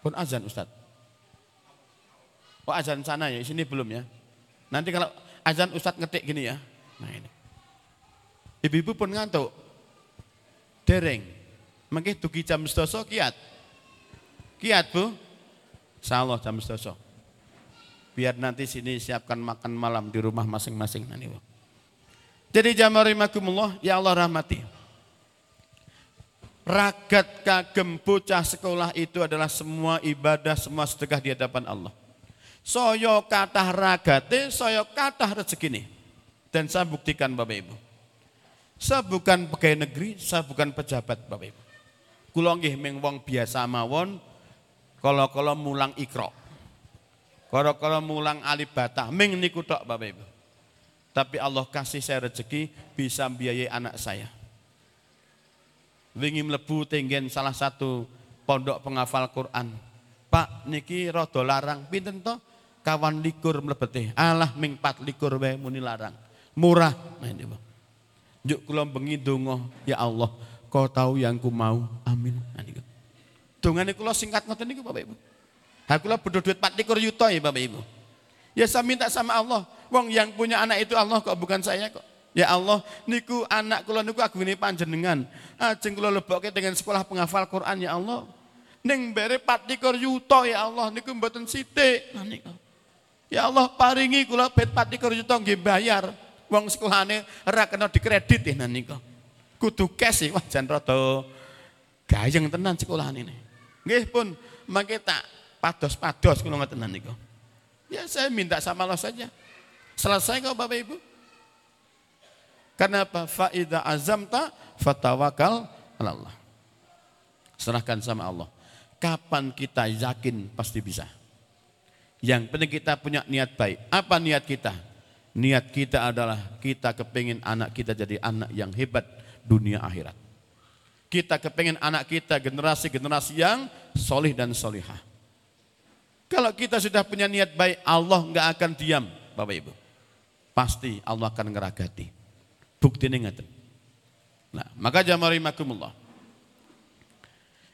Pun azan Ustadz. Oh azan sana ya, sini belum ya. Nanti kalau azan Ustadz ngetik gini ya. Nah ini. Ibu-ibu pun ngantuk. Dereng. Mungkin tuki jam sedoso kiat. Kiat bu. Salah jam sedoso. Biar nanti sini siapkan makan malam di rumah masing-masing. Nanti. Jadi jamarimakumullah, ya Allah rahmati. Ragat kagem bocah sekolah itu adalah semua ibadah, semua sedekah di hadapan Allah. Soyo kata ragate, soyo kata rezeki nih. Dan saya buktikan Bapak Ibu. Saya bukan pegawai negeri, saya bukan pejabat Bapak Ibu. Kulo nggih ming wong biasa mawon, kalau-kalau mulang ikro. Kalau-kalau mulang alibata, ming niku tok Bapak Ibu. Tapi Allah kasih saya rezeki bisa biayai anak saya. wingi mlebu tenggen salah satu pondok penghafal Quran. Pak niki rada larang pinten to? Kawan likur mlebete. Alah ming pat likur wae muni larang. Murah. Nah. Juk kula bengi donga, ya Allah, kau tahu yang ku mau. Amin. Nah. Dongane kula singkat ngoten niku Bapak Ibu. Ha kula bodho duit 4 likur yuta ya Bapak Ibu. Ya saya minta sama Allah. Wong yang punya anak itu Allah kok bukan saya kok. Ya Allah, niku anak kula niku agungane panjenengan. Ajeng kula lebokke dengan sekolah penghafal Quran ya Allah. Ning bere 24 yuta ya Allah niku mboten sithik. Ya Allah paringi kula bet 24 yuta nggih bayar. Wong sekolahane ora kena dikredit ya niku. Kudu cash wah jan rada gayeng tenan sekolah ini. Nggih pun mangke tak pados-pados kula ngoten niku. Ya saya minta sama Allah saja. Selesai kok Bapak Ibu? Karena apa? Faida azamta fatawakal Allah. Serahkan sama Allah. Kapan kita yakin pasti bisa. Yang penting kita punya niat baik. Apa niat kita? Niat kita adalah kita kepingin anak kita jadi anak yang hebat dunia akhirat. Kita kepingin anak kita generasi-generasi yang solih dan solihah. Kalau kita sudah punya niat baik, Allah nggak akan diam, Bapak Ibu. Pasti Allah akan ngeragati. Bukti ngeten. Nah, maka jamari makumullah.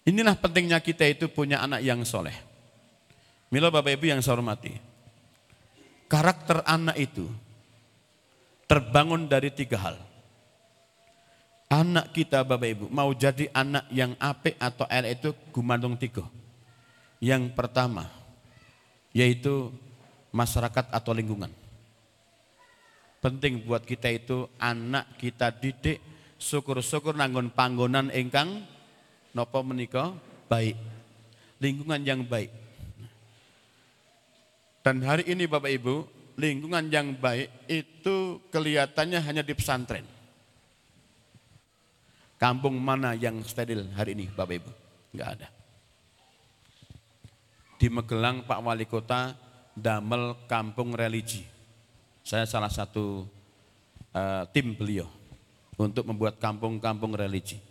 Inilah pentingnya kita itu punya anak yang soleh. Milo Bapak Ibu yang saya hormati. Karakter anak itu terbangun dari tiga hal. Anak kita Bapak Ibu mau jadi anak yang apik atau L itu gumandung tiga. Yang pertama yaitu masyarakat atau lingkungan. Penting buat kita itu anak kita didik syukur-syukur nanggon panggonan ingkang nopo menika baik. Lingkungan yang baik. Dan hari ini Bapak Ibu lingkungan yang baik itu kelihatannya hanya di pesantren. Kampung mana yang steril hari ini Bapak Ibu? Enggak ada di Magelang Pak Wali Kota damel kampung religi saya salah satu uh, tim beliau untuk membuat kampung-kampung religi.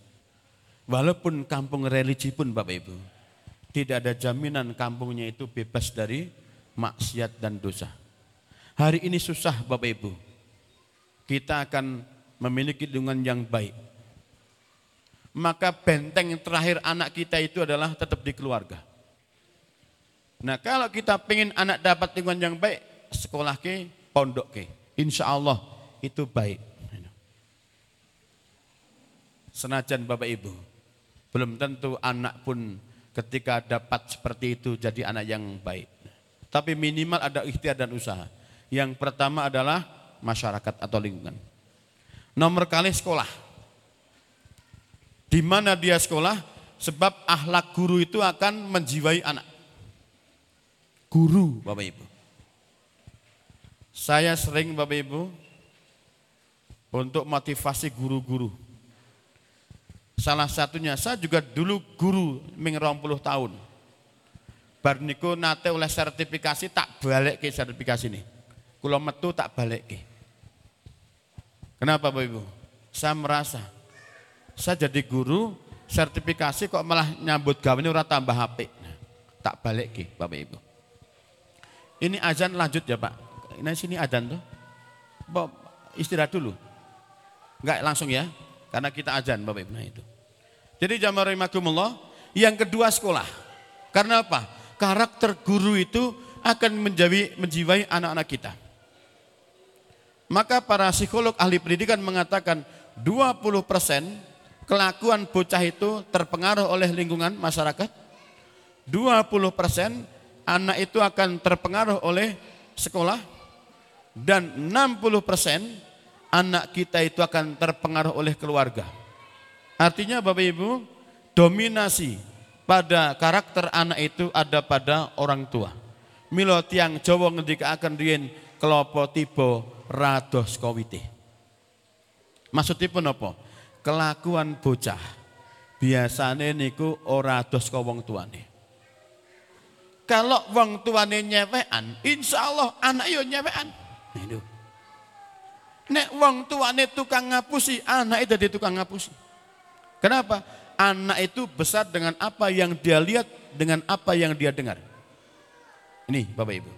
Walaupun kampung religi pun Bapak Ibu, tidak ada jaminan kampungnya itu bebas dari maksiat dan dosa. Hari ini susah Bapak Ibu. Kita akan memiliki lingkungan yang baik. Maka benteng terakhir anak kita itu adalah tetap di keluarga. Nah kalau kita ingin anak dapat lingkungan yang baik, sekolah ke pondok ke. Insya Allah itu baik. Senajan Bapak Ibu, belum tentu anak pun ketika dapat seperti itu jadi anak yang baik. Tapi minimal ada ikhtiar dan usaha. Yang pertama adalah masyarakat atau lingkungan. Nomor kali sekolah. Di mana dia sekolah? Sebab ahlak guru itu akan menjiwai anak. Guru Bapak Ibu. Saya sering Bapak Ibu untuk motivasi guru-guru. Salah satunya saya juga dulu guru ming puluh tahun. Bar niku nate oleh sertifikasi tak balik ke sertifikasi ini. Kulo metu tak balik ke. Kenapa Bapak Ibu? Saya merasa saya jadi guru sertifikasi kok malah nyambut gawe ini orang tambah HP. Tak balik ke Bapak Ibu. Ini azan lanjut ya Pak nah sini adzan tuh. Istirahat dulu. Enggak langsung ya, karena kita azan Bapak Ibu nah itu. Jadi jamaah rahimakumullah, yang kedua sekolah. Karena apa? Karakter guru itu akan menjadi menjiwai anak-anak kita. Maka para psikolog ahli pendidikan mengatakan 20% kelakuan bocah itu terpengaruh oleh lingkungan masyarakat. 20% anak itu akan terpengaruh oleh sekolah dan 60% anak kita itu akan terpengaruh oleh keluarga. Artinya Bapak Ibu, dominasi pada karakter anak itu ada pada orang tua. Milo tiang Jawa ngendika akan rien kelopo tibo rados kowite. Maksudipun apa? Kelakuan bocah biasanya niku ora dos wong tuane. Kalau wong tuane nyewean, insya Allah anak yo nyewean. Itu. Nek wong tuane tukang ngapusi, anak itu di tukang ngapusi. Kenapa? Anak itu besar dengan apa yang dia lihat, dengan apa yang dia dengar. Ini Bapak Ibu.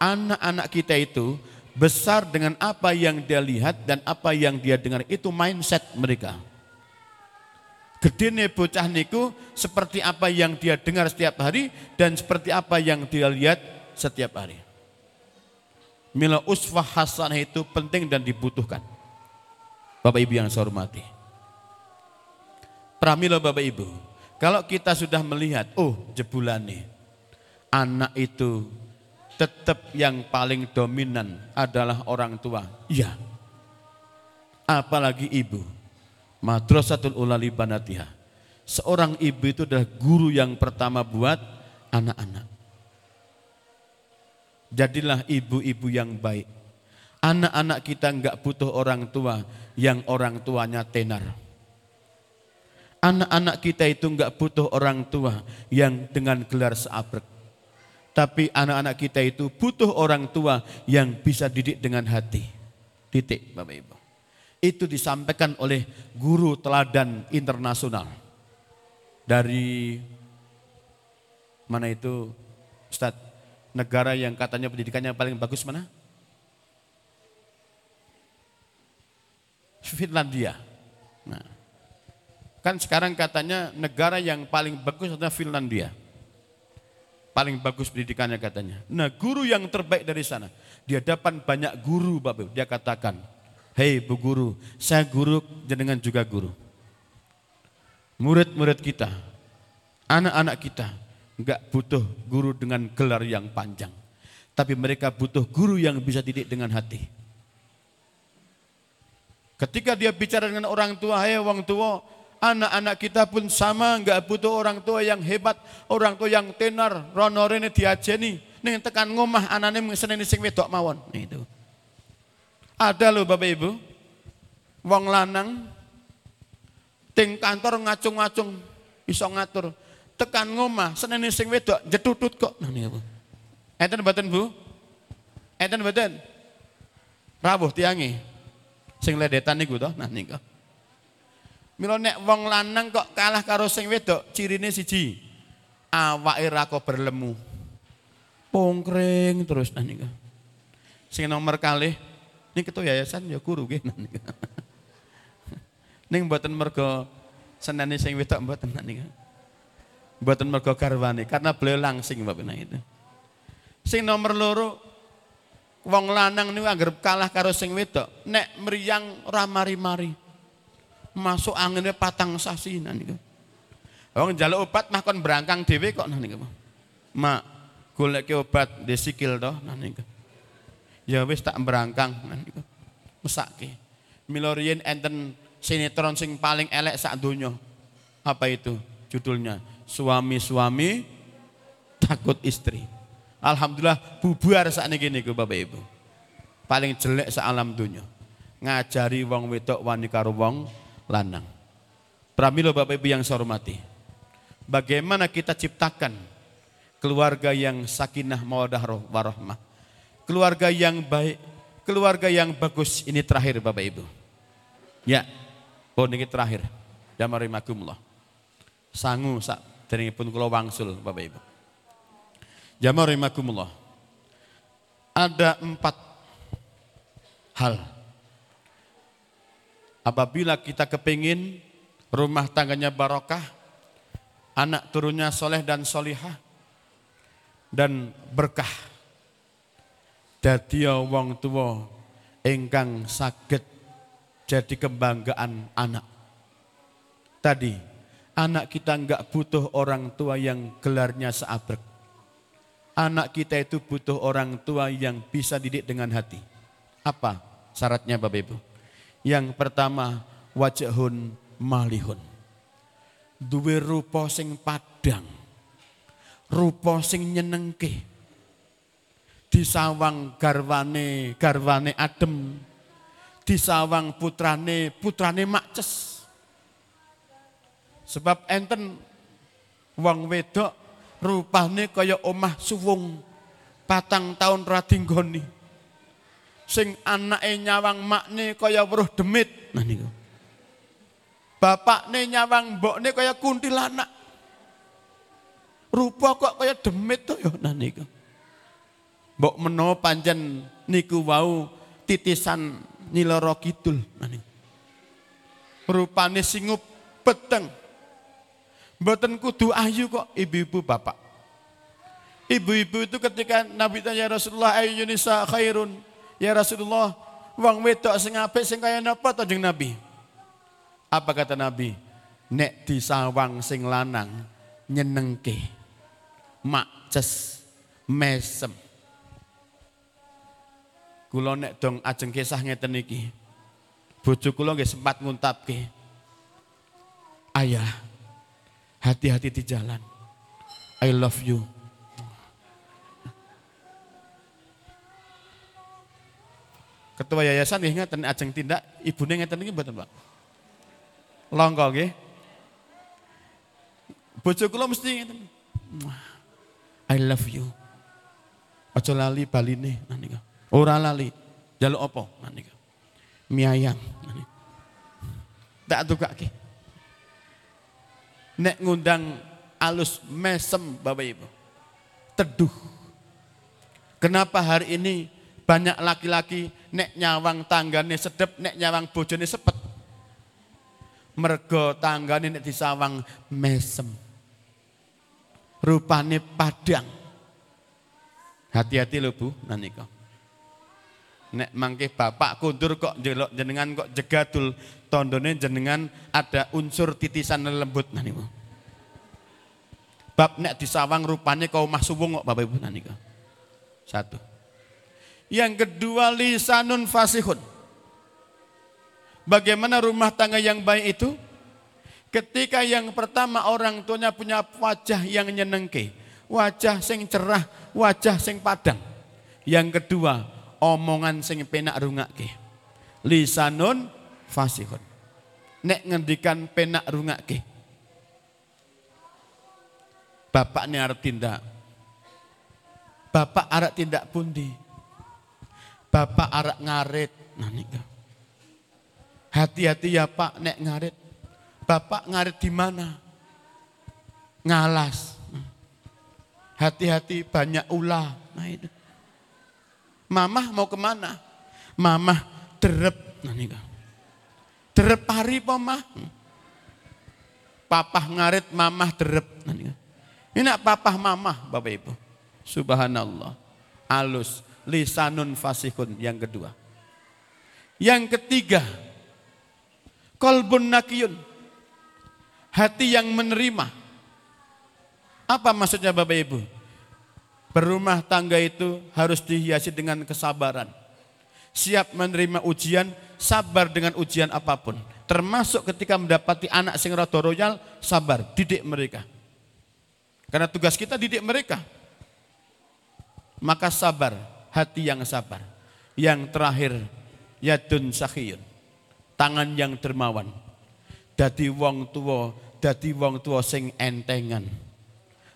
Anak-anak kita itu besar dengan apa yang dia lihat dan apa yang dia dengar. Itu mindset mereka. Gede nih bocah niku seperti apa yang dia dengar setiap hari dan seperti apa yang dia lihat setiap hari. Mila uswah hasanah itu penting dan dibutuhkan. Bapak Ibu yang saya hormati. Pramila Bapak Ibu, kalau kita sudah melihat, oh jebulan nih, anak itu tetap yang paling dominan adalah orang tua. Iya. Apalagi ibu Madrasatul Ulali Banatiha. Seorang ibu itu adalah guru yang pertama buat anak-anak. Jadilah ibu-ibu yang baik. Anak-anak kita enggak butuh orang tua yang orang tuanya tenar. Anak-anak kita itu enggak butuh orang tua yang dengan gelar seabrek. Tapi anak-anak kita itu butuh orang tua yang bisa didik dengan hati. Titik Bapak Ibu itu disampaikan oleh guru teladan internasional dari mana itu Ustaz negara yang katanya pendidikannya paling bagus mana? Finlandia. Nah, kan sekarang katanya negara yang paling bagus adalah Finlandia. Paling bagus pendidikannya katanya. Nah, guru yang terbaik dari sana. Di hadapan banyak guru, Bapak, dia katakan, Hei Bu Guru, saya guru jenengan juga guru. Murid-murid kita, anak-anak kita, enggak butuh guru dengan gelar yang panjang. Tapi mereka butuh guru yang bisa didik dengan hati. Ketika dia bicara dengan orang tua, hei orang tua, anak-anak kita pun sama, enggak butuh orang tua yang hebat, orang tua yang tenar, ronorene diajeni, ning tekan ngomah anane seneni sing wedok mawon. Itu. Ada loh Bapak Ibu, wong lanang ting kantor ngacung-ngacung iso ngatur. Tekan ngomah senene sing wedok jetutut kok. Nah niku. Enten mboten Bu? Enten mboten? Rawuh tiangi. Sing ledetan niku to, nah niku. Mila nek wong lanang kok kalah karo sing wedok, cirine siji. Awake ra kok berlemu. Pongkring terus nah niku. Sing nomor kalih ini ketua yayasan ya guru nggih. Ning mboten mergo senane sing wedok mboten niku. Mboten mergo garwane karena beliau langsing Bapak nah itu. Sing nomor loro wong lanang niku anggere kalah karo sing wedok, nek mriyang ora mari-mari. Masuk anginnya patang sasi nah. Wong njaluk obat mah kon berangkang dhewe kok nah niku. Mak, golek obat desikil toh nah niku ya wis tak berangkang mesake. Milorien enten sinetron sing paling elek sak donya. Apa itu judulnya? Suami-suami takut istri. Alhamdulillah bubar saat ini gini Bapak Ibu. Paling jelek sak alam dunia ngajari wong wedok wani karo wong lanang. Pramilo Bapak Ibu yang saya hormati bagaimana kita ciptakan keluarga yang sakinah mawadah warahmah keluarga yang baik, keluarga yang bagus. Ini terakhir Bapak Ibu. Ya, oh ini terakhir. Jamarimakumullah. Sangu sak pun kula wangsul Bapak Ibu. Jamarimakumullah. Ada empat hal. Apabila kita kepingin rumah tangganya barokah, anak turunnya soleh dan solihah, dan berkah dadi wong tua ingkang saged jadi kebanggaan anak. Tadi anak kita enggak butuh orang tua yang gelarnya seabrek. Anak kita itu butuh orang tua yang bisa didik dengan hati. Apa syaratnya Bapak Ibu? Yang pertama wajahun malihun. Duwe rupa sing padang. Rupa sing nyenengke disawang garwane garwane adem. Disawang putrane putrane makces. Sebab enten wong wedok rupane kaya omah suwung. Patang tahun radinggoni sing anake nyawang makne kaya weruh demit. Nah niku. Bapakne nyawang mbokne kaya kuntilanak. Rupa kok kaya demit to ya nah niku. Mbok menawa panjen niku wau titisan Niloro Kidul niku. Rupane singup peteng. Mboten kudu ayu kok ibu-ibu bapak. Ibu-ibu itu ketika Nabi tanya Rasulullah ayu nisa khairun. Ya Rasulullah, wong wedok sing apik sing kaya napa to Nabi? Apa kata Nabi? Nek disawang sing lanang nyenengke. Makces mesem. Kula nek dong ajeng kisah ngeten iki. Bojo kula nggih sempat nguntapke. Ayah, hati-hati di jalan. I love you. Ketua yayasan nggih ngeten ajeng tindak ibune ngeten iki mboten, Pak. Longko nggih. Bojo kula mesti ngeten. I love you. Aja lali baline nika. Ora lali. Jaluk apa nika. Miayang. Tak tukake. Nek ngundang alus mesem Bapak Ibu. Teduh. Kenapa hari ini banyak laki-laki nek nyawang tanggane sedep, nek nyawang bojone sepet. Mergo tanggane nek disawang mesem. Rupane padang. Hati-hati lho Bu, nanika. Nek mangke bapak kundur kok jelok jenengan kok jegadul tondone jenengan ada unsur titisan lembut naniku. Bab nek disawang rupane kau masuwung kok Bapak Ibu nanika. Satu. Yang kedua lisanun fasihun. Bagaimana rumah tangga yang baik itu? Ketika yang pertama orang tuanya punya wajah yang nyenengke, wajah sing cerah, wajah sing padang. Yang kedua, omongan sing penak rungake. Lisanun fasihun. Nek ngendikan penak rungake. Bapak ini arep tindak. Bapak arek tindak pundi. Bapak arek ngarit. Nah nika. Hati-hati ya Pak nek ngarit. Bapak ngarit di mana? Ngalas. Hati-hati banyak ulah. Nah. Mamah mau ke mana? Mamah derep. Nah nika. Derep hari apa mah? Papah ngarit, mamah derep. Nah nika. Ini papah mamah Bapak Ibu. Subhanallah. Alus. Lisanun fasihun yang kedua. Yang ketiga. Kolbun nakiyun. Hati yang menerima. Apa maksudnya Bapak Ibu? Berumah tangga itu harus dihiasi dengan kesabaran. Siap menerima ujian, sabar dengan ujian apa pun. Termasuk ketika mendapati anak sing rada royal, sabar, didik mereka. Karena tugas kita didik mereka. Maka sabar, hati yang sabar. Yang terakhir, yadun sakhiyun. Tangan yang dermawan. Dadi wong tua, dadi wong tua sing entengan.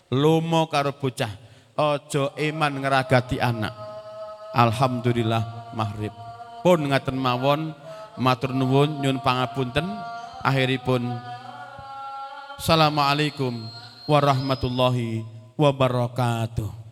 Lomo karo bocah, ojo iman ngeragati anak. Alhamdulillah maghrib. Pun ngaten mawon matur nuwun nyun pangapunten akhiripun Assalamualaikum warahmatullahi wabarakatuh.